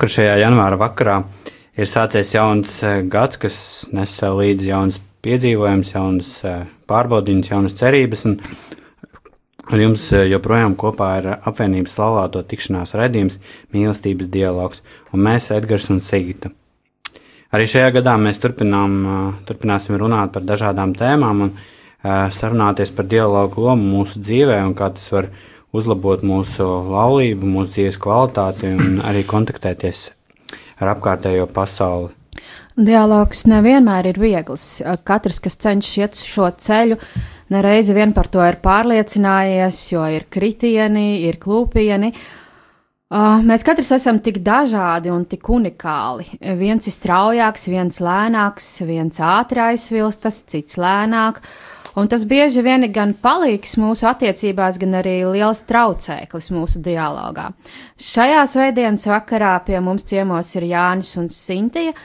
Vakar šajā janvāra vakarā ir sācies jauns eh, gads, kas nes līdzi jaunas piedzīvojumus, jaunas eh, pārbaudījumus, jaunas cerības. Un, un jums eh, joprojām kopā ir apvienības laulāto tikšanās redzījums, mīlestības dialogs, un mēs, Edgars un Sigita. Arī šajā gadā mēs turpinām, turpināsim runāt par dažādām tēmām un sarunāties par dialogu lomu mūsu dzīvē un kā tas var būt uzlabot mūsu laulību, mūsu dzīves kvalitāti un arī kontaktēties ar apkārtējo pasauli. Dialogs nevienmēr ir viegls. Katrs, kas cenšas iet šo ceļu, nereizi vien par to ir pārliecinājies, jo ir kritieni, ir klūpieni. Mēs katrs esam tik dažādi un tik unikāli. Viens ir straujāks, viens lēnāks, viens ātri aizsvilstas, cits lēnāk. Uh, Un tas bieži vien ir gan palīgs mūsu attiecībās, gan arī liels traucēklis mūsu dialogā. Šajā svētdienas vakarā pie mums ciemos ir Jānis un Sintija.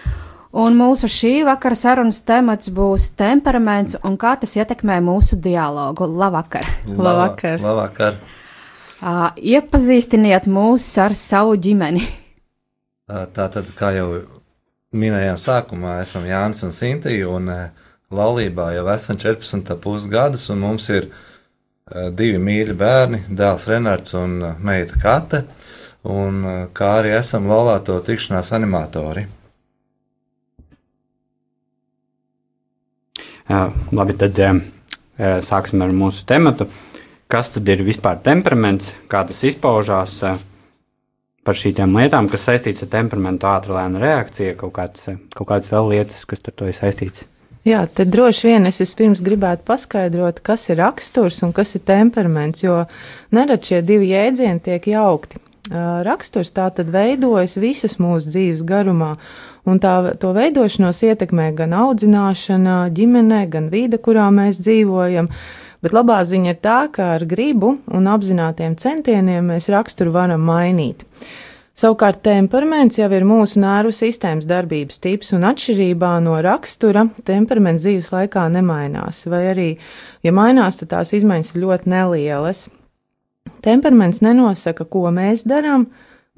Un mūsu šī vakara sarunas temats būs temperaments un kā tas ietekmē mūsu dialogu. Labvakar! Labvakar! Labvakar. Uh, iepazīstiniet mūs ar savu ģimeni. Tā tad, kā jau minējām sākumā, esam Jānis un Sintija. Laulībā jau esam 14,5 gadus, un mums ir uh, divi mīļi bērni, dēls Renards un uh, meita Kate, un uh, kā arī esam laulāto tikšanās animatori. Uh, labi, tad uh, sāksim ar mūsu tematu. Kas tad ir vispār temperaments, kā tas izpaužās uh, par šīm lietām, kas saistīts ar temperamentu, ātrā lēna reakcija, kaut kādas, kaut kādas vēl lietas, kas ar to ir saistītas. Jā, tad droši vien es vispirms gribētu paskaidrot, kas ir raksturs un kas ir temperaments, jo nerad šie divi jēdzieni tiek jaukti. Raksturs tā tad veidojas visas mūsu dzīves garumā, un tā, to veidošanos ietekmē gan audzināšana, ģimene, gan vide, kurā mēs dzīvojam. Bet labā ziņa ir tā, ka ar gribu un apzinātiem centieniem mēs raksturu varam mainīt. Savukārt temperaments jau ir mūsu nervu sistēmas darbības tips, un atšķirībā no rakstura temperaments dzīves laikā nemainās, vai arī, ja mainās, tad tās izmaiņas ir ļoti nelielas. Temperaments nenosaka, ko mēs darām,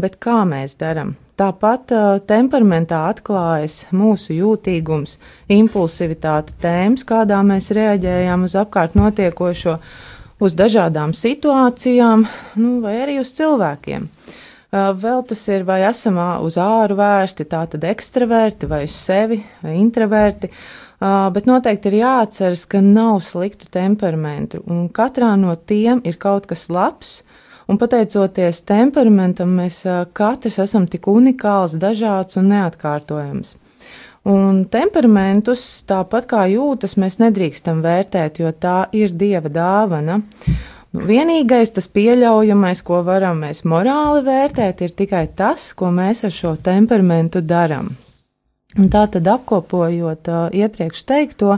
bet kā mēs darām. Tāpat uh, temperamentā atklājas mūsu jūtīgums, impulsivitāte, tēmas, kādā mēs reaģējam uz apkārt notiekošo, uz dažādām situācijām, nu, vai arī uz cilvēkiem. Uh, Vēl tas ir, vai esam uz āru vērsti, tā tad ekstraverti vai uz sevi, introverti. Bet noteikti ir jāatceras, ka nav sliktu temperamentu, un katrā no tiem ir kaut kas labs. Un pateicoties temperamentam, mēs katrs esam tik unikāls, dažāds un neatkārtojams. Un temperamentus, tāpat kā jūtas, mēs nedrīkstam vērtēt, jo tā ir dieva dāvana. Nu, vienīgais tas pieļaujamais, ko varam mēs morāli vērtēt, ir tikai tas, ko mēs ar šo temperamentu darām. Un tā tad apkopojot uh, iepriekš teikto,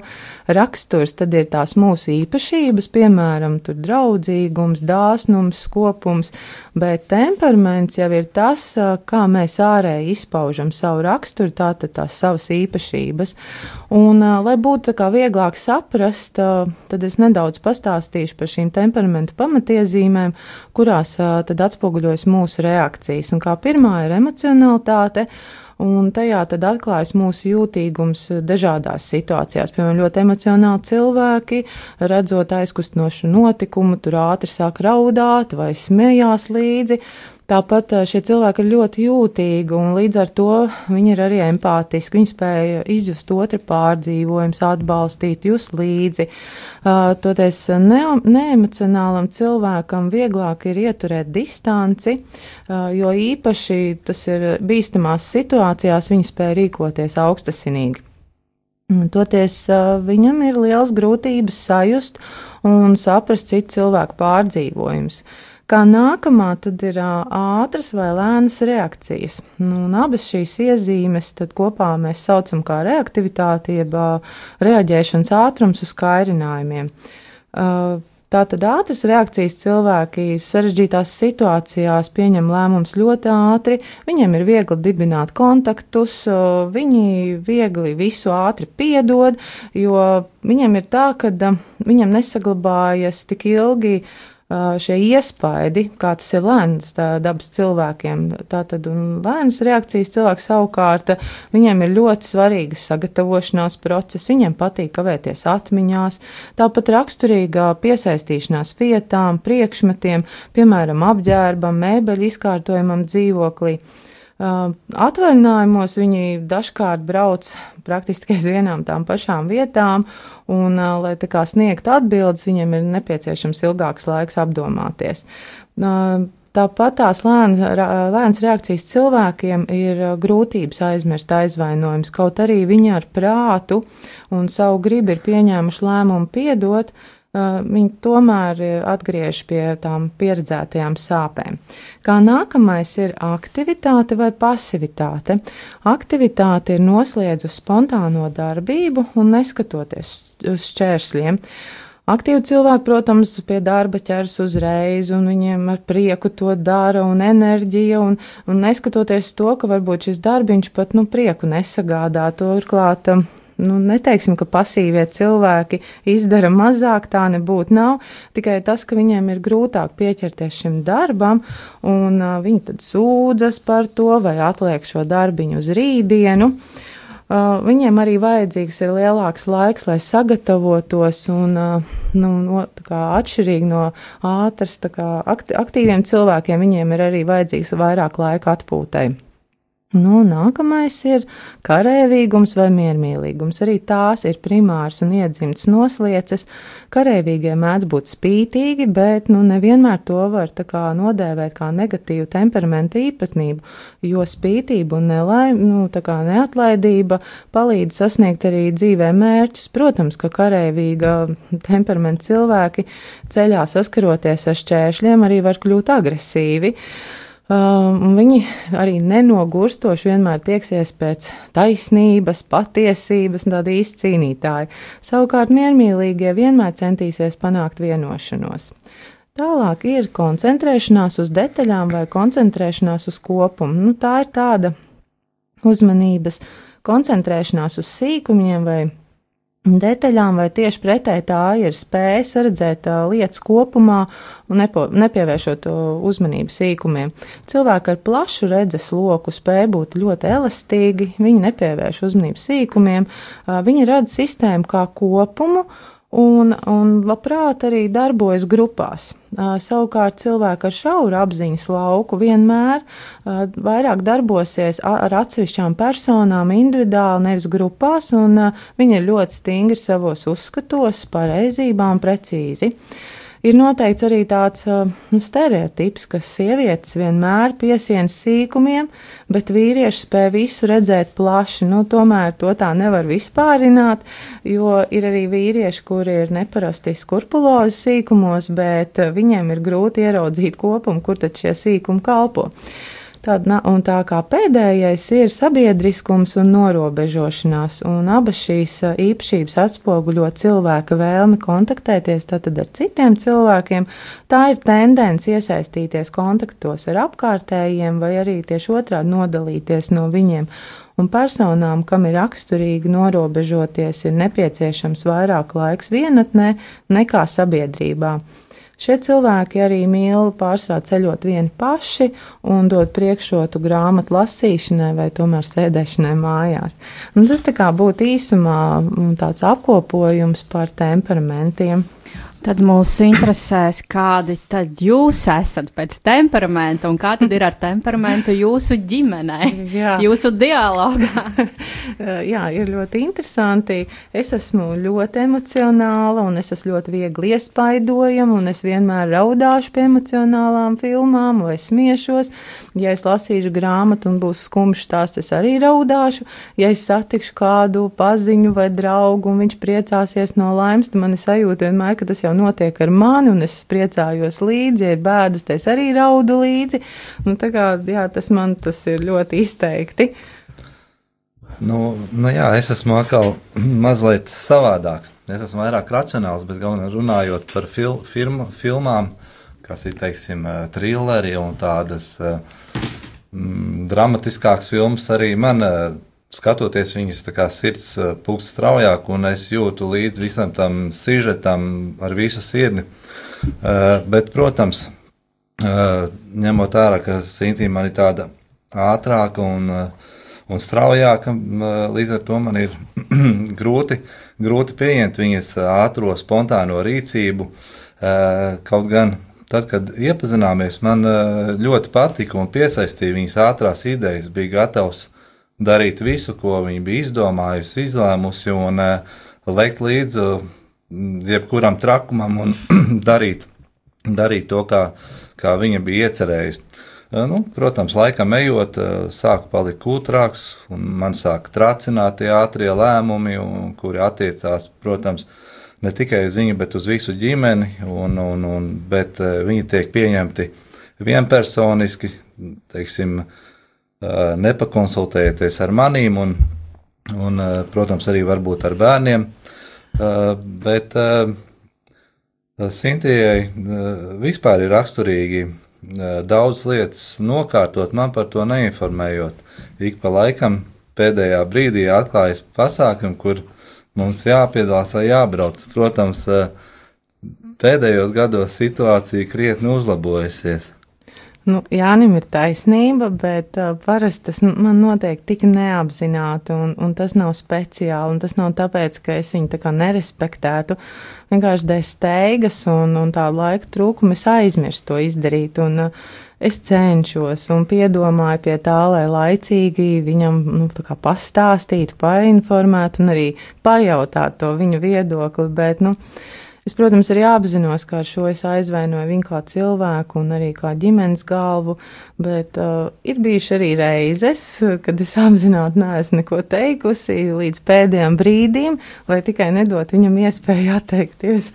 raksturs tad ir tās mūsu īpašības, piemēram, tur draudzīgums, dāsnums, skopums, bet temperaments jau ir tas, uh, kā mēs ārēji izpaužam savu raksturu, tātad tās savas īpašības. Un, uh, lai būtu tā kā vieglāk saprast, uh, tad es nedaudz pastāstīšu par šīm temperamenta pamatiezīmēm, kurās uh, tad atspoguļojas mūsu reakcijas. Un kā pirmā ir emocionalitāte un tajā tad atklājas mūsu jūtīgums dažādās situācijās. Piemēram, ļoti emocionāli cilvēki, redzot aizkustinošu notikumu, tur ātri sāk raudāt vai smējās līdzi. Tāpat šie cilvēki ir ļoti jūtīgi, un līdz ar to viņi ir arī empātiski. Viņi spēja izjust otru pārdzīvojumus, atbalstīt, just līdzi. Toties ne, neemocionālam cilvēkam vieglāk ir ieturēt distanci, jo īpaši tas ir bīstamās situācijās viņi spēja rīkoties augstasinīgi. Toties viņam ir liels grūtības sajust un saprast citu cilvēku pārdzīvojumus. Kā nākamā tad ir ātras vai lēnas reakcijas. Nu, un abas šīs iezīmes kopā mēs saucam kā reaktivitāti, jeb reaģēšanas ātrums uz kairinājumiem. Tātad ātras reakcijas cilvēki sarežģītās situācijās pieņem lēmumus ļoti ātri, viņiem ir viegli dibināt kontaktus, viņi viegli visu ātri piedod, jo viņiem ir tā, ka viņam nesaglabājas tik ilgi uh, šie iespaidi, kā tas ir lēns dabas cilvēkiem. Tātad, lēnas reakcijas cilvēks savukārt, viņiem ir ļoti svarīgas sagatavošanās process, viņiem patīk kavēties atmiņās, tāpat raksturīgā piesaistīšanās vietām, priekšmetiem, piemēram, apģērbam, mēbeļu izkārtojumam dzīvoklī. Atvaļinājumos viņi dažkārt brauc praktiski uz vienām tām pašām vietām, un, lai tā kā sniegtu atbildes, viņiem ir nepieciešams ilgāks laiks apdomāties. Tāpat tās lēna, lēnas reakcijas cilvēkiem ir grūtības aizmirst aizvainojumus, kaut arī viņi ar prātu un savu gribu ir pieņēmuši lēmumu piedot, uh, viņi tomēr atgriež pie tām pieredzētajām sāpēm. Kā nākamais ir aktivitāte vai pasivitāte. Aktivitāte ir noslēdzusi spontāno darbību un neskatoties uz šķēršļiem. Aktīvi cilvēki, protams, pie darba ķers uzreiz, un viņiem ar prieku to dara, un enerģija, un, un neskatoties to, ka varbūt šis darbiņš pat, nu, prieku nesagādā, turklāt nu, neteiksim, ka pasīvie cilvēki izdara mazāk, tā nebūtu nav, tikai tas, ka viņiem ir grūtāk pieķerties šim darbam, un uh, viņi tad sūdzas par to vai atliek šo darbiņu uz rītdienu. Uh, viņiem arī vajadzīgs ir lielāks laiks, lai sagatavotos, un uh, nu, no, atšķirīgi no ātras, aktīviem cilvēkiem, viņiem ir arī vajadzīgs vairāk laika atpūtai. Nu, nākamais ir karavīgums vai miermīlīgums. Arī tās ir primārs un iedzimts noslieces. Karavīgie mēdz būt spītīgi, bet nu, nevienmēr to var kā, nodēvēt kā negatīvu temperamentu īpatnību, jo spītība un nelaim, nu, neatlaidība palīdz sasniegt arī dzīvē mērķus. Protams, ka karavīga temperamenta cilvēki ceļā saskaroties ar šķēršļiem arī var kļūt agresīvi. Um, viņi arī nenogurstoši vienmēr tieksies pēc taisnības, patiesības un tāda īsta cīnītāja. Savukārt miermīlīgie vienmēr centīsies panākt vienošanos. Tālāk ir koncentrēšanās uz detaļām vai koncentrēšanās uz kopumu. Nu, tā ir tāda uzmanības koncentrēšanās uz sīkumiem vai detaļām, vai tieši pretēji tā ir spēja saredzēt uh, lietas kopumā un nepo, nepievēršot uh, uzmanību sīkumiem. Cilvēki ar plašu redzes loku spēja būt ļoti elastīgi, viņi nepievērš uzmanību sīkumiem, uh, viņi redz sistēmu kā kopumu un, un labprāt arī darbojas grupās. Savukārt cilvēki ar šauru apziņas lauku vienmēr vairāk darbosies ar atsevišķām personām individuāli, nevis grupās, un viņi ir ļoti stingri savos uzskatos, pareizībām, precīzi. Ir noteikts arī tāds uh, stereotips, ka sievietes vienmēr piesienas sīkumiem, bet vīrieši spēj visu redzēt plaši. Nu, tomēr to tā nevar vispārināt, jo ir arī vīrieši, kuri ir neparasti skurpulozi sīkumos, bet viņiem ir grūti ieraudzīt kopumu, kur tad šie sīkumi kalpo. Tāda, un tā kā pēdējais ir sabiedriskums un norobežošanās, un abas šīs īpašības atspoguļo cilvēka vēlmi kontaktēties tātad ar citiem cilvēkiem, tā ir tendence iesaistīties kontaktos ar apkārtējiem vai arī tieši otrādi nodalīties no viņiem. Un personām, kam ir raksturīgi norobežoties, ir nepieciešams vairāk laiks vienatnē nekā sabiedrībā. Šie cilvēki arī mīl pārsvarā ceļot vieni paši un dot priekšrotu grāmatu lasīšanai vai tomēr sēdēšanai mājās. Un tas tā kā būtu īsumā tāds apkopojums par temperamentiem. Tad mūs interesēs, kādi tad jūs esat pēc temperamenta un kā tad ir ar temperamentu jūsu ģimenē, Jā. jūsu dialogā. Jā, ir ļoti interesanti. Es esmu ļoti emocionāla un es esmu ļoti viegli iespaidojama un es vienmēr raudāšu pie emocionālām filmām vai smiešos. Ja es lasīšu grāmatu un būs skumjš stāsts, es arī raudāšu. Ja es satikšu kādu paziņu vai draugu un viņš priecāsies no laimes, tad man ir sajūta vienmēr, ka tas jau notiek ar mani, un es priecājos līdzi, ja ir bēdas, tad es arī raudu līdzi. Un tā kā, jā, tas man tas ir ļoti izteikti. Nu, nu jā, es esmu atkal mazliet savādāks. Es esmu vairāk racionāls, bet galvenā runājot par fil firma, filmām, kas ir, teiksim, trilleri un tādas mm, dramatiskākas filmas, arī man skatoties viņas kā sirds pūkst straujāk, un es jūtu līdzi visam tam sižetam ar visu sirdi. Uh, bet, protams, uh, ņemot vērā, ka Sintīna man ir tāda ātrāka un, uh, un straujāka, līdz ar to man ir grūti, grūti pieņemt viņas ātro, spontāno rīcību. Kaut gan tad, kad iepazināmies, man ļoti patika un piesaistīja viņas ātrās idejas, bija gatavs darīt visu, ko viņa bija izdomājusi, izlēmusi, un uh, lekt līdzi jebkuram trakumam un darīt, darīt to, kā, kā viņa bija iecerējusi. Uh, nu, protams, laikam ejot, sāku palikt kūtrāks, un man sāka tracināt tie ātrie lēmumi, un, kuri attiecās, protams, ne tikai uz viņu, bet uz visu ģimeni, un, un, un, bet viņi tiek pieņemti vienpersoniski, teiksim, uh, nepakonsultējoties ar manīm un, un, protams, arī varbūt ar bērniem. Bet Sintijai vispār ir raksturīgi daudz lietas nokārtot, man par to neinformējot. Ik pa laikam pēdējā brīdī atklājas pasākumi, kur mums jāpiedalās vai jābrauc. Protams, pēdējos gados situācija krietni uzlabojusies. Nu, Jānim ir taisnība, bet uh, parasti tas man notiek tik neapzināti, un, un tas nav speciāli. Tas nav tāpēc, ka es viņu tā kā nerespektētu. Vienkārši dēļ steigas un, un tā laika trūkuma es aizmirstu to izdarīt. Un, uh, es cenšos un piedomāju pie tā, lai laicīgi viņam nu, pastāstītu, painformētu un arī pajautātu to viņa viedokli. Bet, nu, Es, protams, arī apzinos, ka ar šo es aizvainoju viņu kā cilvēku un arī kā ģimenes galvu, bet uh, ir bijuši arī reizes, kad es apzināti neesmu neko teikusi līdz pēdējiem brīdim, lai tikai nedot viņam iespēju atteikties.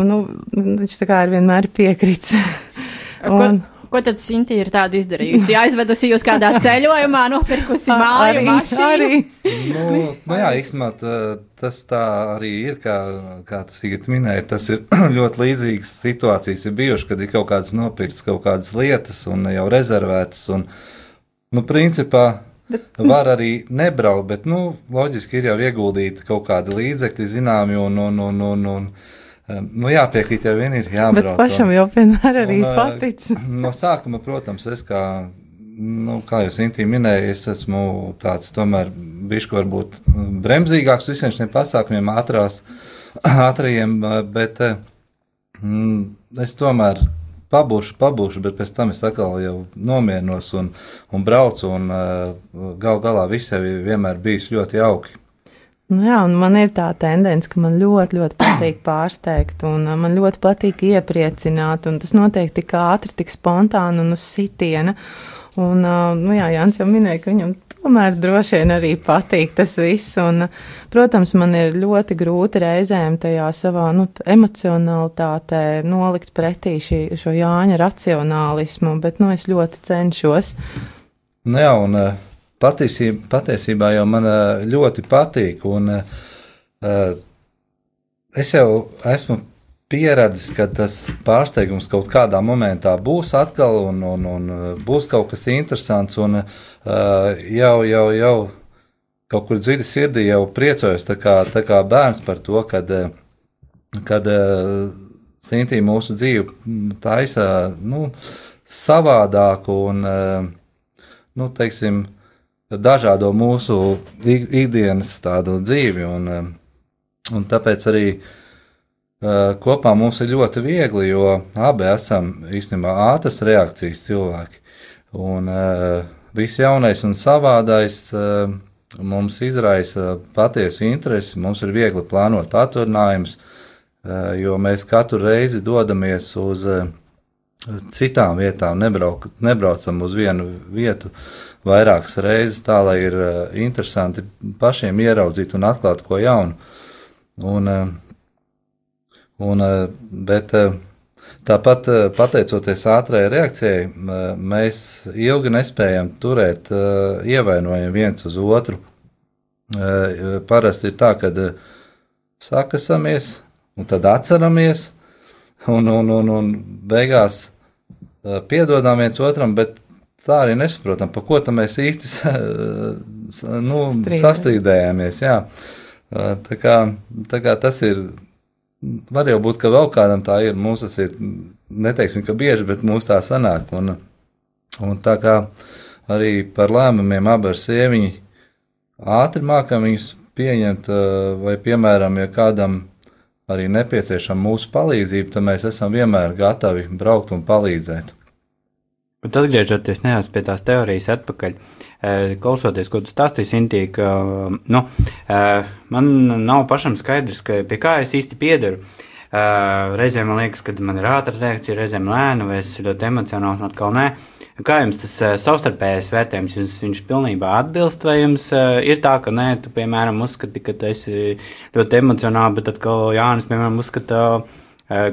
Un, nu, viņš tā kā ir vienmēr piekrits. un, Ko tad Sinti ir tādu izdarījusi? Aizvedusi jūs kādā ceļojumā, nopirkusi māju, arī, mašīnu? Arī. nu, nu jā, īstenībā tas tā arī ir, kā, kā tas Sigit minēja, tas ir ļoti līdzīgas situācijas ir bijušas, kad ir kaut kādas nopirktas kaut kādas lietas un jau rezervētas un, nu, principā Bet, var arī nebraukt, bet, nu, loģiski ir jau ieguldīti kaut kādi līdzekļi zināmi un, un, un, un, un Nu, jā, piekrīt, jau vien ir jābrauc. Bet pašam jau vienmēr arī un, patic. No sākuma, protams, es kā, nu, kā jūs intīmi minēja, es esmu tāds tomēr bišķi varbūt bremzīgāks visiem šiem pasākumiem, ātrās, ātrajiem, bet mm, es tomēr pabūšu, pabūšu, bet pēc tam es atkal jau nomiernos un, un braucu, un gal galā viss jau vienmēr bijis ļoti jauki. Nu jā, man ir tā tendence, ka man ļoti, ļoti patīk pārsteigt, un man ļoti patīk iepriecināt, un tas notiek tik ātri, tik spontāni un uz sitiena. Un, nu jā, Jānis jau minēja, ka viņam tomēr droši vien arī patīk tas viss, un, protams, man ir ļoti grūti reizēm tajā savā, nu, emocionalitātē nolikt pretī šī, šo Jāņa racionālismu, bet, nu, es ļoti cenšos. Nu jā, un uh patiesībā, patiesībā jau man ļoti patīk. Un, uh, es jau esmu pieredzis, ka tas pārsteigums kaut kādā momentā būs atkal, un, un, un būs kaut kas interesants. Un, jau, jau, jau kaut kur dziļi sirdī jau priecājos, tā kā, tā kā bērns par to, kad, kad uh, Sintī mūsu dzīvi taisa nu, savādāku un, nu, teiksim, dažādo mūsu ikdienas tādu dzīvi. Un, um, un tāpēc arī kopā mums ir ļoti viegli, jo abi esam īstenībā ātras reakcijas cilvēki. Un viss jaunais un savādais mums izraisa patiesu interesi, mums ir viegli plānot atvaļinājumus, jo mēs katru reizi dodamies uz citām vietām, nebrauk, nebraucam uz vienu vietu vairākas reizes, tā lai ir interesanti pašiem ieraudzīt un atklāt ko jaunu. Un, un, bet tāpat pateicoties ātrajai reakcijai, mēs ilgi nespējam turēt ievainojumu viens uz otru. Parasti ir tā, ka sakasamies un tad atceramies, un, un, un, un beigās piedodam viens otram, bet tā arī nesaprotam, par ko tam mēs īsti nu, sastrīdējāmies. Jā. Tā kā, tā kā tas ir, var jau būt, ka vēl kādam tā ir, mums tas ir, neteiksim, ka bieži, bet mums tā sanāk. Un, un tā kā arī par lēmumiem abi ar sieviņu ātri mākam viņus pieņemt, vai, piemēram, ja kādam arī nepieciešama mūsu palīdzība, tad mēs esam vienmēr gatavi braukt un palīdzēt. Bet atgriežoties nedaudz pie tās teorijas atpakaļ, klausoties, ko tu stāstīji, Sintī, ka nu, man nav pašam skaidrs, ka pie kā es īsti piedaru. Reizēm man liekas, ka man ir ātra reakcija, reizēm lēna, vai es esmu ļoti emocionāls, un atkal nē. Kā jums tas savstarpējais vērtējums, jums viņš pilnībā atbilst, vai jums ir tā, ka nē, tu, piemēram, uzskati, ka tu esi ļoti emocionāli, bet atkal Jānis, piemēram, uzskata, ka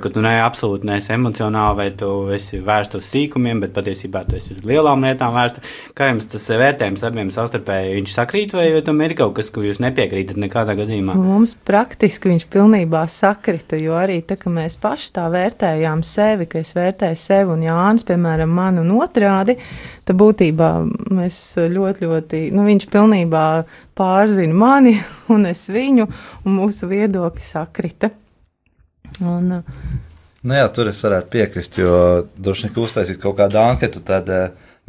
tu ne absolūti neesi emocionāli, vai tu esi vērsts uz sīkumiem, bet patiesībā tu esi uz lielām lietām vērsta. Kā jums tas vērtējums abiem savstarpēji viņš sakrīt, vai, tam ir kaut kas, ko jūs nepiekrītat nekādā gadījumā? Mums praktiski viņš pilnībā sakrita, jo arī tā, ka mēs paši tā vērtējām sevi, ka es vērtēju sevi un Jānis, piemēram, man un otrādi, tad būtībā mēs ļoti, ļoti, nu viņš pilnībā pārzina mani un es viņu, un mūsu viedokļi sakrita. Un, nu jā, tur es varētu piekrist, jo droši vien, ka uztaisīt kaut kādu anketu, tad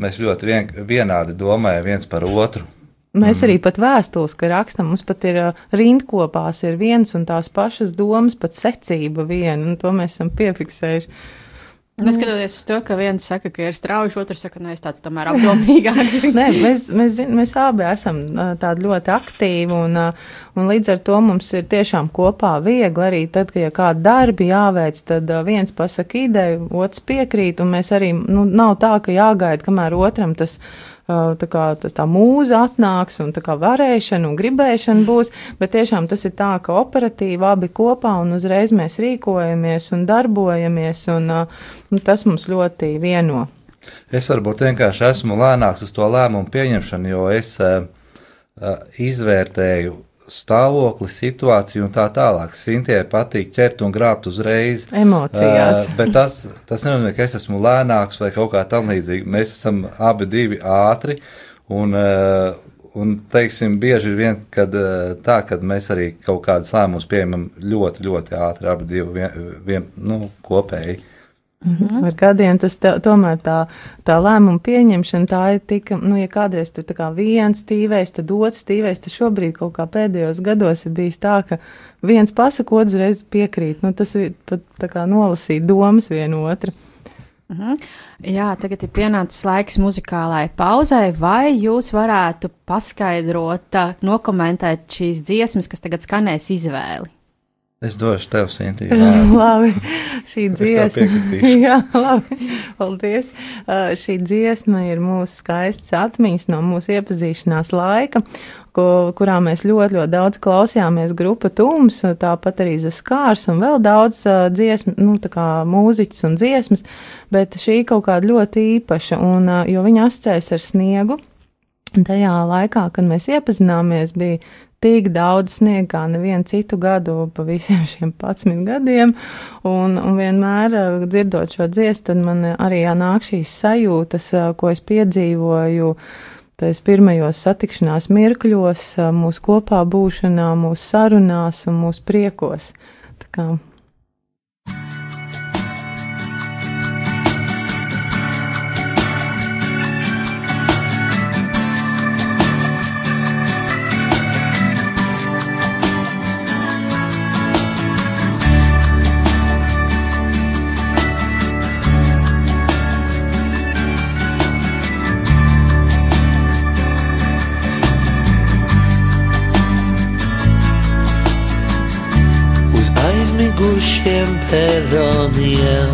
mēs ļoti vien, vienādi domājam viens par otru. Mēs arī pat vēstules, ka rakstam, mums pat ir rindkopās, ir viens un tās pašas domas, pat secība viena, un to mēs esam piefiksējuši. Neskatoties uz to, ka viens saka, ka ir strauji, otrs saka, ka es tāds tomēr apdomīgāks. Nē, mēs, mēs, mēs abi esam tādi ļoti aktīvi, un, un līdz ar to mums ir tiešām kopā viegli arī tad, kad ja kādi darbi jāveic, tad viens pasaka ideju, otrs piekrīt, un mēs arī, nu, nav tā, ka jāgaida, kamēr otram tas tā, kā, tā, tā mūza atnāks un tā kā varēšana un gribēšana būs, bet tiešām tas ir tā, ka operatīvi abi kopā un uzreiz mēs rīkojamies un darbojamies, un, un tas mums ļoti vieno. Es varbūt vienkārši esmu lēnāks uz to lēmumu pieņemšanu, jo es uh, izvērtēju stāvokli, situāciju un tā tālāk. Sintē patīk ķert un grābt uzreiz. Emocijās. Uh, bet tas, tas nenozīmē, ka es esmu lēnāks vai kaut kā tam līdzīga. Mēs esam abi divi ātri un, uh, un teiksim, bieži ir vien, kad uh, tā, kad mēs arī kaut kādus lēmumus pieņemam ļoti, ļoti ātri, abi divi vien, vien, nu, kopēji. Mm -hmm. Ar gadiem tas tā, tomēr tā, tā lēmuma pieņemšana, tā ir tik, nu, ja kādreiz tur tā kā viens stīvējs, tad otrs stīvējs, tad šobrīd kaut kā pēdējos gados ir bijis tā, ka viens pasaka, otrs reiz piekrīt. Nu, tas ir pat tā kā nolasīt domas vienu otru. Mm -hmm. Jā, tagad ir pienācis laiks muzikālai pauzai, vai jūs varētu paskaidrot, nokomentēt šīs dziesmas, kas tagad skanēs izvēli? Es došu tev, Sintīna. labi, šī dziesma. Jā, labi, paldies. Uh, šī dziesma ir mūsu skaists atmiņas no mūsu iepazīšanās laika, ko, kurā mēs ļoti, ļoti daudz klausījāmies grupa Tums, tāpat arī Zaskārs un vēl daudz uh, dziesmu, nu, tā kā mūziķis un dziesmas, bet šī kaut kāda ļoti īpaša, un, uh, jo viņa ascēs ar sniegu. Tajā laikā, kad mēs iepazināmies, bija tik daudz sniega kā nevienu citu gadu pa visiem šiem 11 gadiem. Un, un vienmēr uh, dzirdot šo dziesmu, tad man arī nāk šīs sajūtas, uh, ko es piedzīvoju. Tais pirmajos satikšanās mirkļos, uh, mūsu kopā būšanā, mūsu sarunās un mūsu priekos. Tā kā peroniem,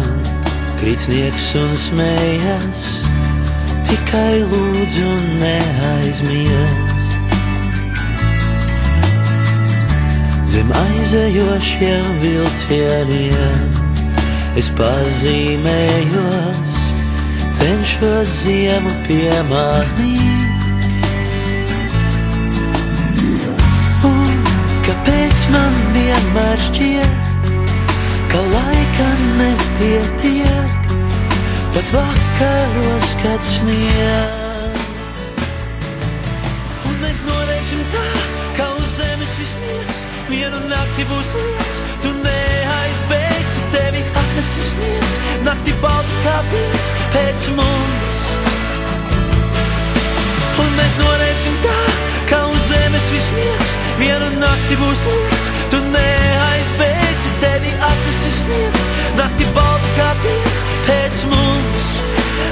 krītnieks un smējas, tikai lūdzu neaizmies. Zem aizējošiem vilcieniem es pazīmējos, cenšos ziemu piemānīt. Un kāpēc man vienmēr šķiet, nepietiek, pat vakaros, kad snieg. Un mēs norēsim tā, ka uz zemes viss miegs, vienu nakti būs lietas, tu neaizbēgsi, tevi atnesis sniegs, nakti balta kā pēc, pēc mums. Un mēs norēsim tā, ka uz zemes viss miegs, vienu nakti būs lietas, tu neaizbēgsi, tevi atnesis sniegs, nakti balta kā pēc, pēc mums.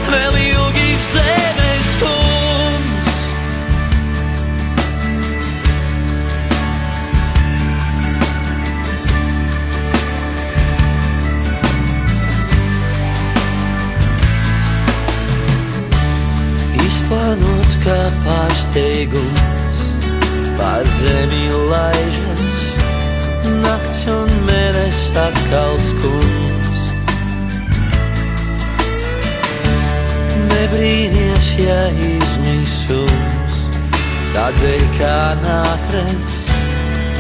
Vēl ilgi zemes kungs. Izplānots kā pārsteigums, pār zemi laižas, nakts un mēnesis atkal skumst. Nebrīnies, ja izmisums, tādēļ kā nākres,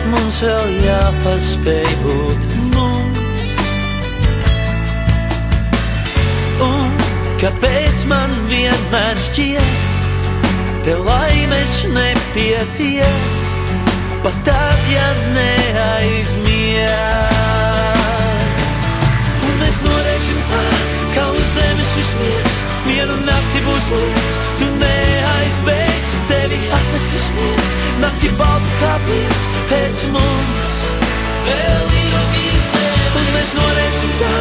mums vēl jāpaspēj būt mums. Un kāpēc man vienmēr šķiet, te laimes nepietiek, pat tad, ja neaizmieg. Un mēs norēsim tā, ka uz zemes viss miegs, vienu nakti būs lietas, tu neaizbēgsi, tevi atnesis sniegs, nakti balta kā piens pēc mums. Vēl ilgi zem, un mēs norēsim tā,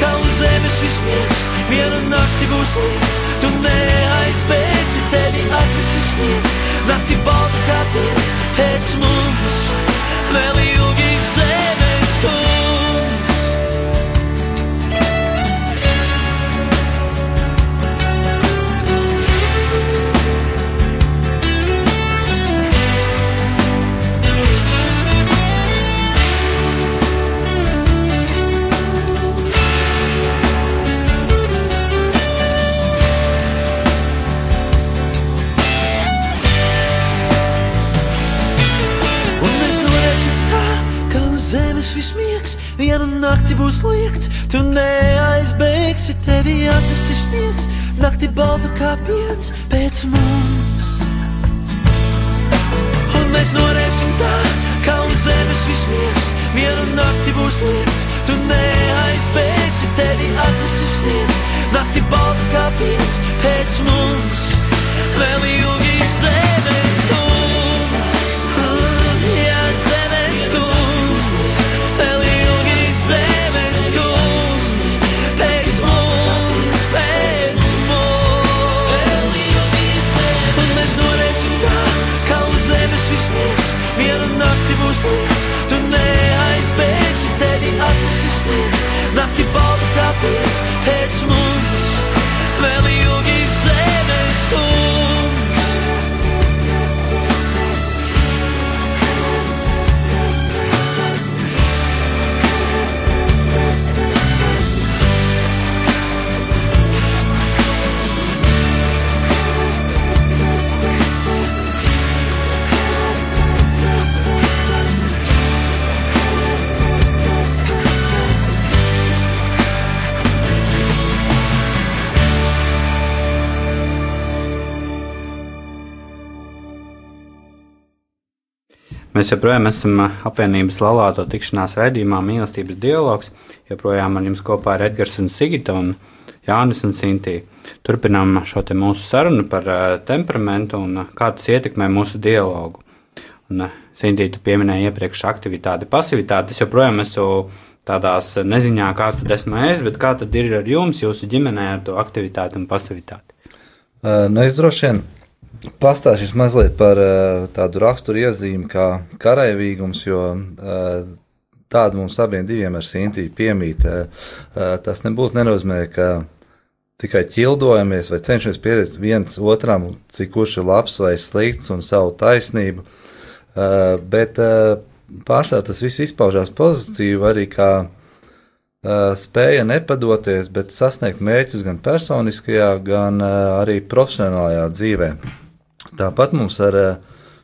ka uz zemes viss miegs, vienu nakti būs lietas, tu neaizbēgsi, tevi atnesis sniegs, nakti balta kā piens pēc mums. Būs liekts, tu neaizbēgsi, tevi atnesis sniegs, nakti balta kā piens pēc mums. Un mēs norēsim tā, ka uz zemes viss miegs, vienu nakti būs liekts, tu neaizbēgsi, tevi atnesis sniegs, nakti balta kā piens pēc mums. Vēl ilgi zemes Mēs joprojām esam ā, apvienības laulāto tikšanās raidījumā mīlestības dialogs. Joprojām ar jums kopā ir Edgars un Sigita un Jānis un Sintī. Turpinām šo te mūsu sarunu par ā, temperamentu un ā, kā tas ietekmē mūsu dialogu. Un, Sintī, tu pieminēji iepriekš aktivitāti, pasivitāti. Es joprojām esmu tādās neziņā, kāds tad esmu es, bet kā tad ir ar jums, jūsu ģimenē ar to aktivitāti un pasivitāti? Uh, Nu, es droši vien pastāstīšu mazliet par uh, tādu raksturu iezīmi kā karavīgums, jo uh, tāda mums abiem diviem ar Sintīju piemīt. Tas nebūtu nenozīmē, ka tikai ķildojamies vai cenšamies pieredzēt viens otram, cik kurš ir labs vai slikts un savu taisnību. Bet pārsvarā tas viss izpaužās pozitīvi arī kā spēja nepadoties, bet sasniegt mērķus gan personiskajā, gan arī profesionālajā dzīvē. Tāpat mums ar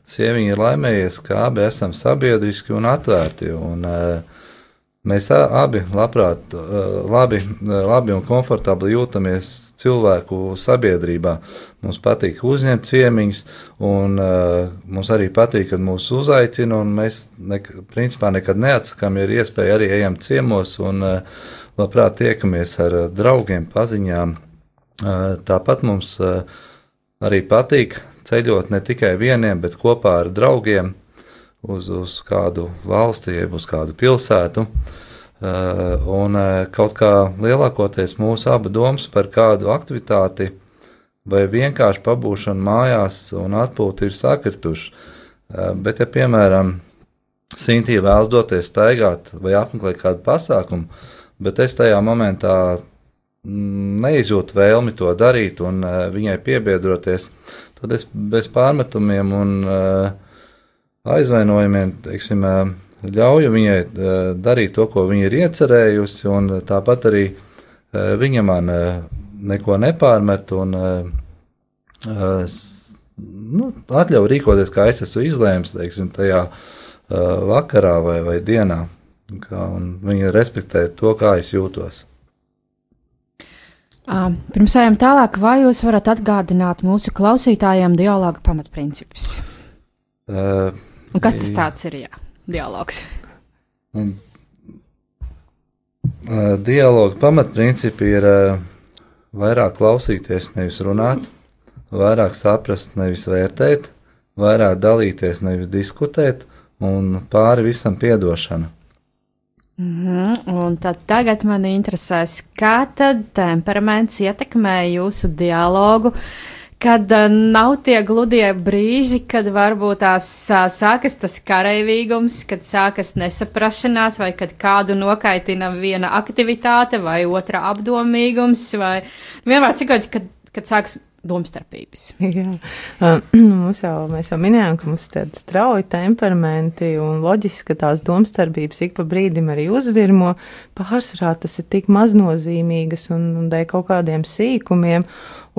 sieviņu ir laimējies, ka abi esam sabiedriski un atvērti. Un, Mēs abi labprāt, labi, labi un komfortabli jūtamies cilvēku sabiedrībā. Mums patīk uzņemt ciemiņus, un mums arī patīk, kad mūs uzaicina, mēs ne, principā nekad neatsakām, ja ir iespēja arī ejam ciemos un labprāt tiekamies ar draugiem, paziņām. Tāpat mums arī patīk ceļot ne tikai vieniem, bet kopā ar draugiem uz, uz kādu valsti, jeb uz kādu pilsētu. Uh, un uh, kaut kā lielākoties mūsu abu domas par kādu aktivitāti vai vienkārši pabūšana mājās un atpūta ir sakrituši. Uh, bet, ja, piemēram, Sintīna vēlas doties staigāt vai apmeklēt kādu pasākumu, bet es tajā momentā mm, neizjūtu vēlmi to darīt un viņai piebiedroties, tad es bez pārmetumiem un uh, aizvainojumiem teiksim, ļauju viņai darīt to, ko viņa ir iecerējusi, un tāpat arī viņa man neko nepārmet un nu, atļauj rīkoties, kā es esmu izlēms, teiksim, tajā vakarā vai, vai dienā. Kā, viņa respektē to, kā es jūtos. Pirms ejam tālāk, vai jūs varat atgādināt mūsu klausītājiem dialoga pamatprincipus? Uh, Un kas tas tāds ir? Jā, dialogs. Un, uh, dialoga pamatprincipi ir uh, vairāk klausīties, nevis runāt, vairāk saprast, nevis vērtēt, vairāk dalīties, nevis diskutēt, un pāri visam piedošana. Mm -hmm. Un tad tagad man interesēs, kā tad temperaments ietekmē jūsu dialogu, kad uh, nav tie gludie brīži, kad varbūt tās uh, sākas tas karavīgums, kad sākas nesaprašanās, vai kad kādu nokaitina viena aktivitāte vai otra apdomīgums, vai vienmēr cikot, kad, kad sākas domstarpības. Jā, uh, mums jau, mēs jau minējām, ka mums ir tādi strauji temperamenti un loģiski, ka tās domstarpības ik pa brīdim arī uzvirmo. Pārsvarā tas ir tik maznozīmīgas un, un dēļ kaut kādiem sīkumiem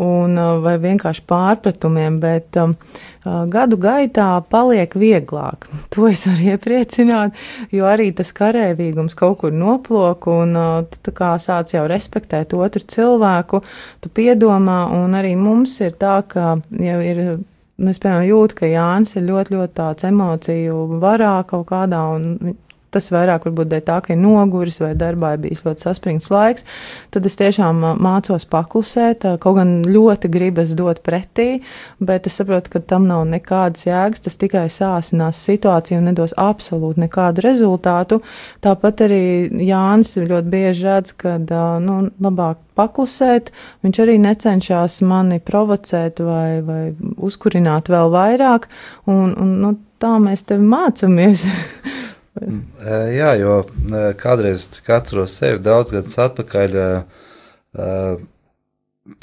un, uh, vai vienkārši pārpratumiem, bet um, uh, gadu gaitā paliek vieglāk. To es varu iepriecināt, jo arī tas karēvīgums kaut kur noplok, un uh, tu kā sāc jau respektēt otru cilvēku, tu piedomā, un arī mums ir tā, ka jau ir. Nu, es, piemēram, jūtu, ka Jānis ir ļoti, ļoti tāds emociju varā kaut kādā, un tas vairāk varbūt dēļ tā, ka ir noguris vai darbā ir bijis ļoti saspringts laiks, tad es tiešām mācos paklusēt, kaut gan ļoti gribas dot pretī, bet es saprotu, ka tam nav nekādas jēgas, tas tikai sāsinās situāciju un nedos absolūti nekādu rezultātu. Tāpat arī Jānis ļoti bieži redz, ka, nu, labāk paklusēt, viņš arī necenšas mani provocēt vai, vai uzkurināt vēl vairāk, un, un nu, tā mēs tevi mācāmies. Jā, jo kādreiz, atceros sevi daudz gadus atpakaļ,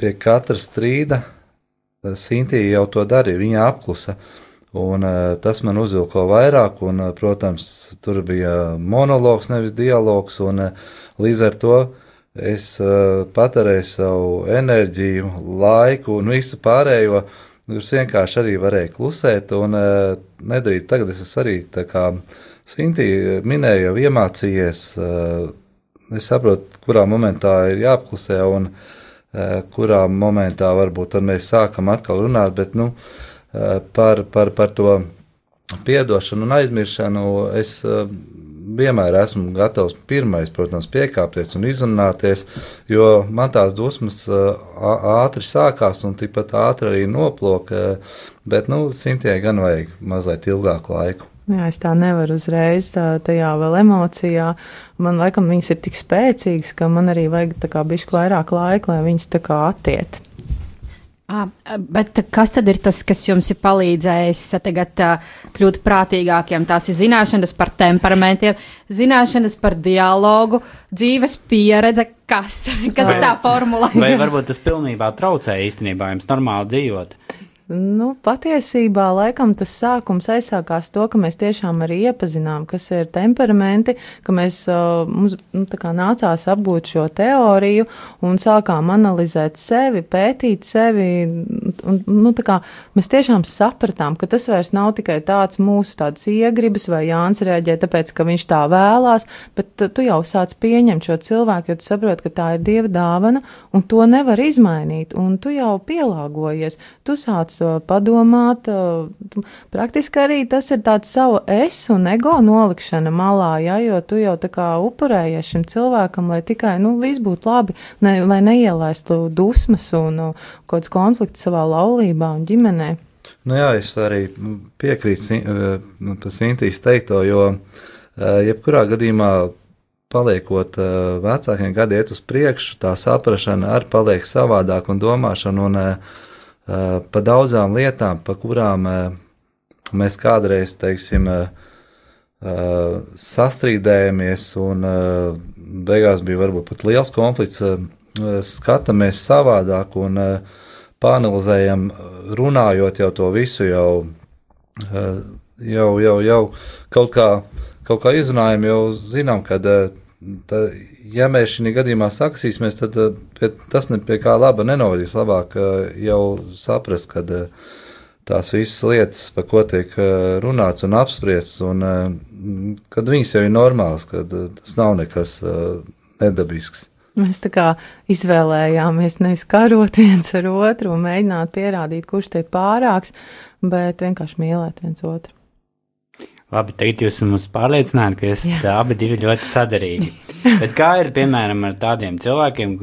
pie katra strīda Sintīja jau to darīja, viņa apklusa. Un, tas man uzvilko vairāk, un, protams, tur bija monologs, nevis dialogs, un līdz ar to es patērēju savu enerģiju, laiku un visu pārējo, kurus vienkārši arī varēju klusēt un nedarīt. Tagad es esmu arī tā kā Sinti minēja, jau iemācījies, eh, es saprotu, kurā momentā ir jāapklusē un eh, kurā momentā varbūt mēs sākam atkal runāt, bet nu, eh, par, par, par to piedošanu un aizmiršanu es vienmēr esmu gatavs pirmais, protams, piekāpties un izrunāties, jo man tās dusmas ātri sākās un tikpat ātri arī noploka, bet, nu, Sintijai gan vajag mazliet ilgāku laiku. Jā, es tā nevaru uzreiz tā, tajā vēl emocijā. Man laikam viņas ir tik spēcīgas, ka man arī vajag tā kā bišķi vairāk laika, lai viņas tā kā attiet. À, bet kas tad ir tas, kas jums ir palīdzējis tagad kļūt prātīgākiem? Tās ir zināšanas par temperamentiem, zināšanas par dialogu, dzīves pieredze. Kas, kas vai, ir tā formula? vai varbūt tas pilnībā traucē īstenībā jums normāli dzīvot? Nu, patiesībā laikam tas sākums aizsākās to, ka mēs tiešām arī iepazinām, kas ir temperamenti, ka mēs uh, mums nu, nācās apgūt šo teoriju un sākām analizēt sevi, pētīt sevi. Un, nu, kā, mēs tiešām sapratām, ka tas vairs nav tikai tāds mūsu tāds iegribas vai Jānis reaģē tāpēc, ka viņš tā vēlās, bet tu jau sāc pieņemt šo cilvēku, jo tu saproti, ka tā ir Dieva dāvana un to nevar izmainīt, un tu jau pielāgojies. Tu sāc to padomāt. Praktiski arī tas ir tāds savu es un ego nolikšana malā, ja, jo tu jau tā kā upurējies šim cilvēkam, lai tikai, nu, viss būtu labi, ne, lai neielaistu dusmas un nu, kaut kāds konflikts savā laulībā un ģimenē. Nu jā, es arī piekrītu nu, Sintīs teikto, jo jebkurā gadījumā paliekot vecākiem gadiem iet uz priekšu, tā saprašana arī paliek savādāk un domāšana. Un, pa daudzām lietām, pa kurām eh, mēs kādreiz, teiksim, eh, sastrīdējamies, un beigās bija varbūt pat liels konflikts, skatāmies savādāk un pāanalizējam, runājot jau to visu, jau, jau, jau, jau kaut kā, kaut kā izrunājam, jau zinām, ka ja mēs šī gadījumā saksīsimies, tad tas ne pie kā laba nenovedīs. Labāk jau saprast, ka tās visas lietas, par ko tiek runāts un apspriests, un kad viņas jau ir normālas, ka tas nav nekas nedabisks. Mēs tā kā izvēlējāmies nevis karot viens ar otru un mēģināt pierādīt, kurš te ir pārāks, bet vienkārši mīlēt viens otru. Labi, tagad jūs mums pārliecināt, ka esat abi divi ļoti sadarīgi. Bet kā ir, piemēram, ar tādiem cilvēkiem,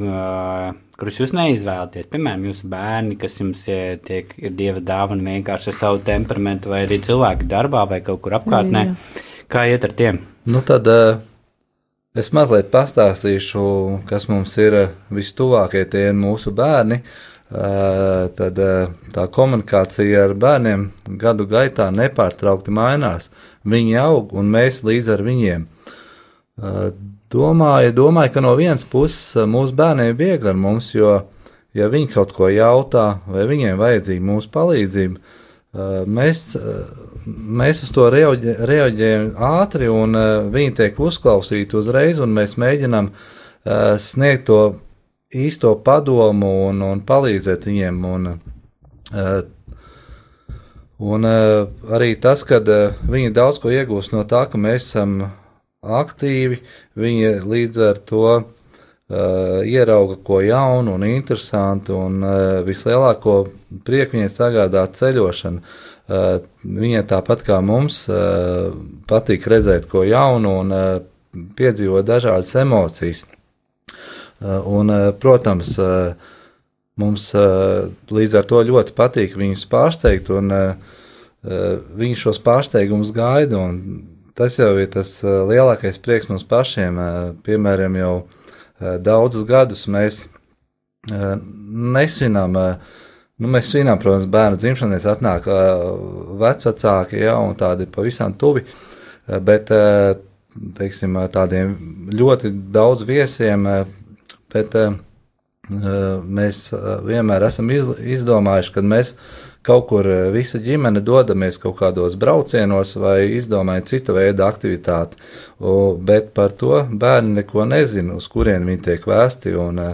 kurus jūs neizvēlaties? Piemēram, jūsu bērni, kas jums ir, tiek, ir dieva dāvana vienkārši ar savu temperamentu, vai arī cilvēki darbā vai kaut kur apkārtnē. Jā, jā. Kā iet ar tiem? Nu, tad uh, es mazliet pastāstīšu, kas mums ir vistuvākie tie mūsu bērni. Uh, tad uh, tā komunikācija ar bērniem gadu gaitā nepārtraukti mainās. Viņi aug un mēs līdz ar viņiem. Domāju, domāju, ka no vienas puses mūsu bērniem ir viegli ar mums, jo, ja viņi kaut ko jautā, vai viņiem vajadzīga mūsu palīdzība, mēs, mēs uz to reaģē, reaģējam ātri, un viņi tiek uzklausīti uzreiz, un mēs mēģinām sniegt to īsto padomu un, un palīdzēt viņiem. Un, Un uh, arī tas, ka uh, viņi daudz ko iegūst no tā, ka mēs esam aktīvi, viņi līdz ar to uh, ierauga ko jaunu un interesantu, un uh, vislielāko prieku viņai sagādā ceļošana. Uh, viņai tāpat kā mums patīk redzēt ko jaunu un piedzīvot dažādas emocijas. Uh, un, uh, protams, uh, Mums līdz ar to ļoti patīk viņus pārsteigt, un viņi šos pārsteigumus gaida. Tas jau ir tas lielākais prieks mums pašiem. Piemēram, jau daudzus gadus mēs nesvinām. Uh, Nu, mēs svinām, protams, bērnu dzimšanas, atnāk uh, vecāki, ja, un tādi pavisam tuvi, bet, teiksim, tādiem ļoti daudz viesiem, bet uh, mēs vienmēr esam izdomājuši, ka mēs kaut kur visa ģimene dodamies kaut kādos braucienos vai izdomājam cita veida aktivitāti, bet par to bērni neko nezina, uz kurien viņi tiek vēsti. Un,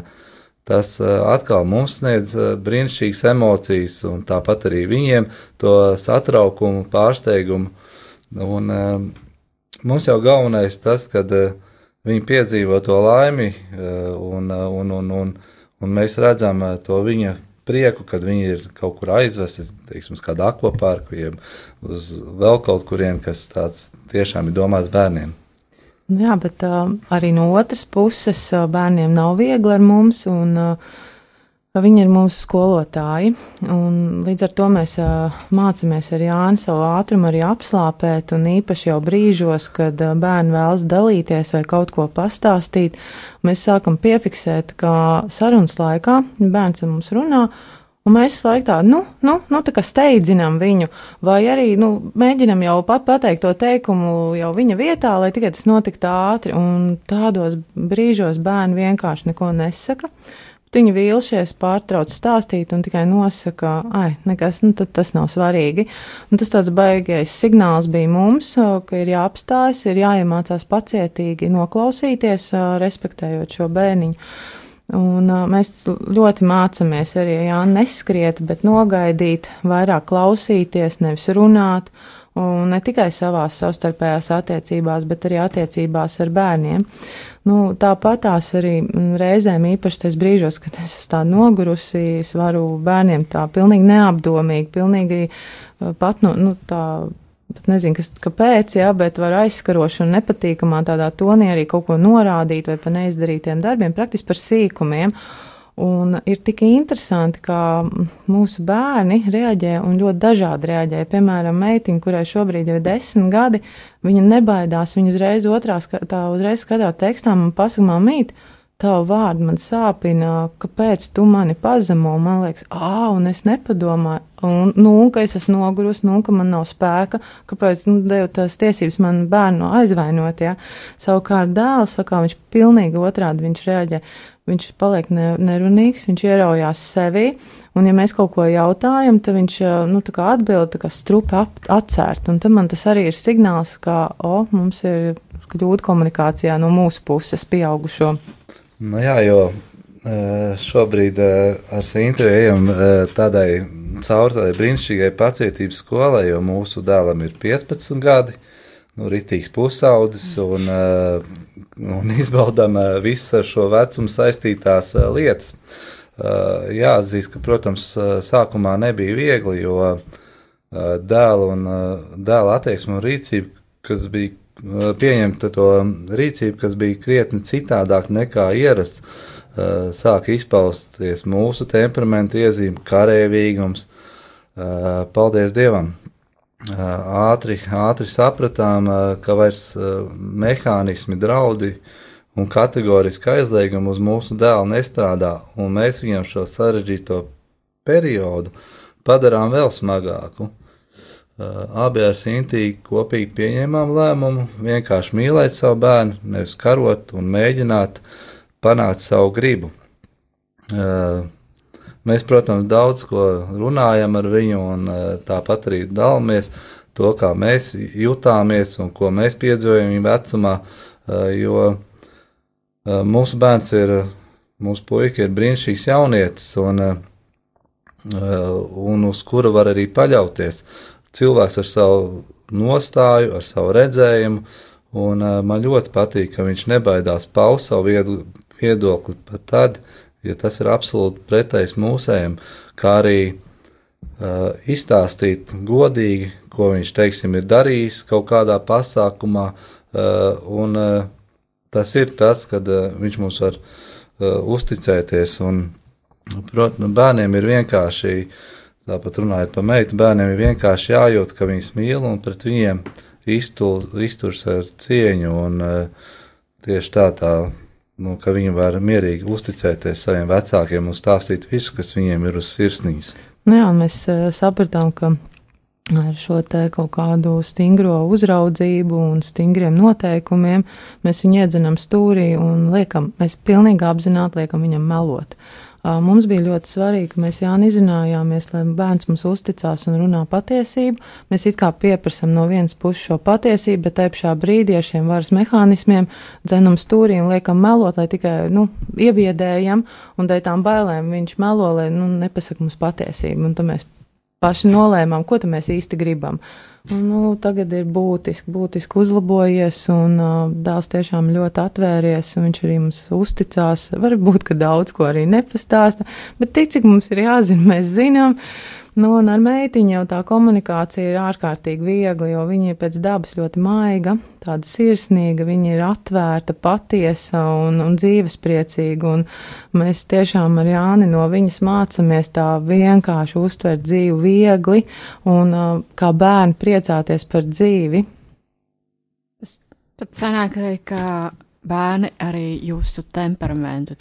Tas atkal mums sniedz brīnišķīgas emocijas, un tāpat arī viņiem to satraukumu, pārsteigumu. Un, mums jau galvenais tas, kad viņi piedzīvo to laimi un, un, un, un, un mēs redzam eh, to viņa prieku, kad viņi ir kaut kur aizvesti, teiksim, uz kādu akvaparku, jeb uz vēl kaut kurien, kas tāds tiešām ir domāts bērniem. Jā, bet uh, arī no otras puses uh, bērniem nav viegli ar mums, un uh, Viņi ir mūsu skolotāji, un līdz ar to mēs uh, mācāmies ar Jānu savu ātrumu arī apslāpēt, un īpaši jau brīžos, kad uh, bērni vēlas dalīties vai kaut ko pastāstīt, mēs sākam piefiksēt, ka sarunas laikā bērns ar mums runā, Un mēs laikā tā, nu, nu, nu tā kā steidzinām viņu, vai arī, nu, mēģinam jau pat pateikt to teikumu jau viņa vietā, lai tikai tas notiktu ātri, un tādos brīžos bērni vienkārši neko nesaka. Viņi vīlušies, pārtrauc stāstīt un tikai nosaka, ai, nekas, nu, tas nav svarīgi. Un tas tāds baigais signāls bija mums, ka ir jāapstājas, ir jāiemācās pacietīgi noklausīties, respektējot šo bērniņu. Un, uh, mēs ļoti mācāmies arī jā, neskriet, bet nogaidīt, vairāk klausīties, nevis runāt. Un ne tikai savās savstarpējās attiecībās, bet arī attiecībās ar bērniem. Nu, tāpat tās arī reizēm, īpaši tajos brīžos, kad es esmu tā nogurusi, es varu bērniem tā pilnīgi neapdomīgi, pilnīgi pat no, nu, tā pat nezinu, kas, kāpēc, jā, bet var aizskaroši un nepatīkamā tādā tonī arī kaut ko norādīt vai pa neizdarītiem darbiem, praktiski par sīkumiem. Un ir tik interesanti, kā mūsu bērni reaģē un ļoti dažādi reaģē. Piemēram, meitiņa, kurai šobrīd ir desmit gadi, viņa nebaidās, viņa uzreiz otrā, tā uzreiz katrā tekstā man pasaka, māmīt, tavu vārdu man sāpina, kāpēc tu mani pazemo. Man liekas, ah, un es nepadomāju, un, nu, ka es esmu nogurusi, nu, ka man nav spēka, kāpēc, nu, devu tās tiesības man bērnu aizvainot, ja. Savukārt dēls, sakā, viņš pilnīgi otrādi viņš reaģē. Viņš paliek ne, nerunīgs, viņš ieraujās sevi, un, ja mēs kaut ko jautājam, tad viņš nu, atbild strupi atcērt. Un tad man tas arī ir signāls, ka o, mums ir kļūda komunikācijā no mūsu puses pieaugušo. Nu jā, jo šobrīd ar Sintu ejam tādai cauri tādai brīnišķīgai pacietības skolai, jo mūsu dēlam ir 15 gadi, nu, ritīgs pusaudzis, un, un izbaudām visas ar šo vecumu saistītās lietas. Jāatzīst, ka, protams, sākumā nebija viegli, jo dēla un dēla attieksme un rīcība, kas bija pieņemta to rīcību, kas bija krietni citādāk nekā ierasts, sāka izpausties mūsu temperamenta iezīme, karavīgums. Paldies Dievam! Ātri, ātri sapratām, ka vairs mehānismi, draudi un kategoriski aizliegumi uz mūsu dēlu nestrādā, un mēs viņam šo sarežģīto periodu padarām vēl smagāku. Abi ar Sintīnu kopīgi pieņēmām lēmumu vienkārši mīlēt savu bērnu, nevis karot un mēģināt panākt savu gribu. Mēs, protams, daudz ko runājam ar viņu, un tāpat arī dalāmies to, kā mēs jutāmies un ko mēs piedzīvojam viņa vecumā, jo mūsu bērns ir, mūsu puika ir brīnišķīgs jaunietis, un, un uz kura var arī paļauties cilvēks ar savu nostāju, ar savu redzējumu, un uh, man ļoti patīk, ka viņš nebaidās paust savu viedokli pat tad, ja tas ir absolūti pretējs mūsējiem, kā arī uh, izstāstīt godīgi, ko viņš, teiksim, ir darījis kaut kādā pasākumā, uh, un uh, tas ir tas, kad uh, viņš mums var uh, uzticēties, un, protams, bērniem ir vienkārši uh, Tāpat runājot par meitu, bērniem ir vienkārši jājūt, ka viņas mīl un pret viņiem iztur, izturs ar cieņu. Un, uh, tieši tā, tā nu, ka viņi var mierīgi uzticēties saviem vecākiem un stāstīt visu, kas viņiem ir uz sirsnīs. Nu jā, mēs uh, sapratām, ka ar šo kaut kādu stingro uzraudzību un stingriem noteikumiem mēs viņu iedzenam stūrī un liekam, mēs pilnīgi apzināti liekam viņam melot. Mums bija ļoti svarīgi, ka mēs Jāni izrunājāmies, lai bērns mums uzticās un runā patiesību. Mēs it kā pieprasam no vienas puses šo patiesību, bet te pašā brīdī ar šiem varas mehānismiem dzenam stūrī un liekam melot, lai tikai, nu, iebiedējam, un dēļ tām bailēm viņš melo, lai, nu, nepasaka mums patiesību, un tad mēs paši nolēmām, ko mēs īsti gribam. Un, nu, tagad ir būtiski, būtiski uzlabojies, un uh, dēls tiešām ļoti atvērties, un viņš arī mums uzticās. Varbūt, ka daudz ko arī nepastāsta, bet tik, cik mums ir jāzina, mēs zinām. Nu, un ar meitiņu jau tā komunikācija ir ārkārtīgi viegla, jo viņa ir pēc dabas ļoti maiga, tāda sirsnīga, viņa ir atvērta, patiesa un, un dzīvespriecīga. Un mēs tiešām ar Jāni no viņas mācāmies tā vienkārši uztvert dzīvi viegli un uh, kā bērni priecāties par dzīvi. Tas tad sanāk arī, ka bērni arī jūsu temperamentu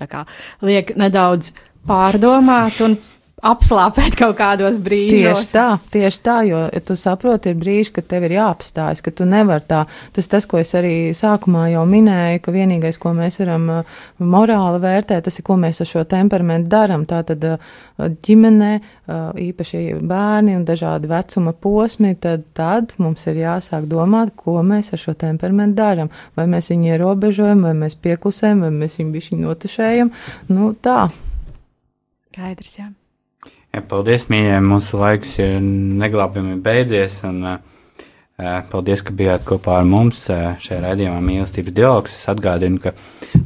liek nedaudz pārdomāt un apslāpēt kaut kādos brīžos. Tieši tā, tieši tā, jo ja tu saproti, ir brīži, kad tev ir jāapstājas, ka tu nevar tā. Tas tas, ko es arī sākumā jau minēju, ka vienīgais, ko mēs varam uh, morāli vērtēt, tas ir, ko mēs ar šo temperamentu daram. Tā tad uh, ģimenē, uh, īpaši bērni un dažādi vecuma posmi, tad, tad mums ir jāsāk domāt, ko mēs ar šo temperamentu daram. Vai mēs viņu ierobežojam, vai mēs pieklusējam, vai mēs viņu bišķi notušējam. Nu, tā. Skaidrs, jā. Ja, paldies, mīļie! Mūsu laiks ir neglābjami beidzies. Un, uh, paldies, ka bijāt kopā ar mums uh, šajā raidījumā Mīlestības dialogs. Es atgādinu, ka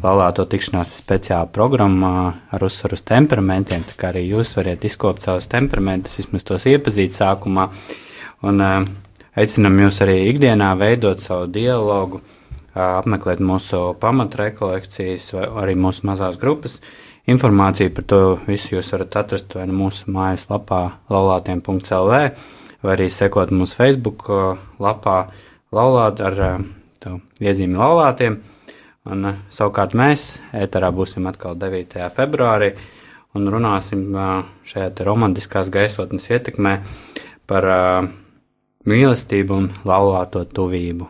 laulāto tikšanās speciāla programma ar uzsvaru uz temperamentiem, tā kā arī jūs varat izkopt savus temperamentus, vismaz tos iepazīt sākumā. Un uh, aicinam jūs arī ikdienā veidot savu dialogu, uh, apmeklēt mūsu pamatrekolekcijas vai arī mūsu mazās grupas. Uh, Informāciju par to visu jūs varat atrast vai nu mūsu mājaslapā laulātiem.lv vai arī sekot mūsu Facebook lapā laulāt ar to iezīmi laulātiem. Un, savukārt mēs ēterā būsim atkal 9. februārī un runāsim šajā romantiskās gaisotnes ietekmē par mīlestību un laulāto tuvību.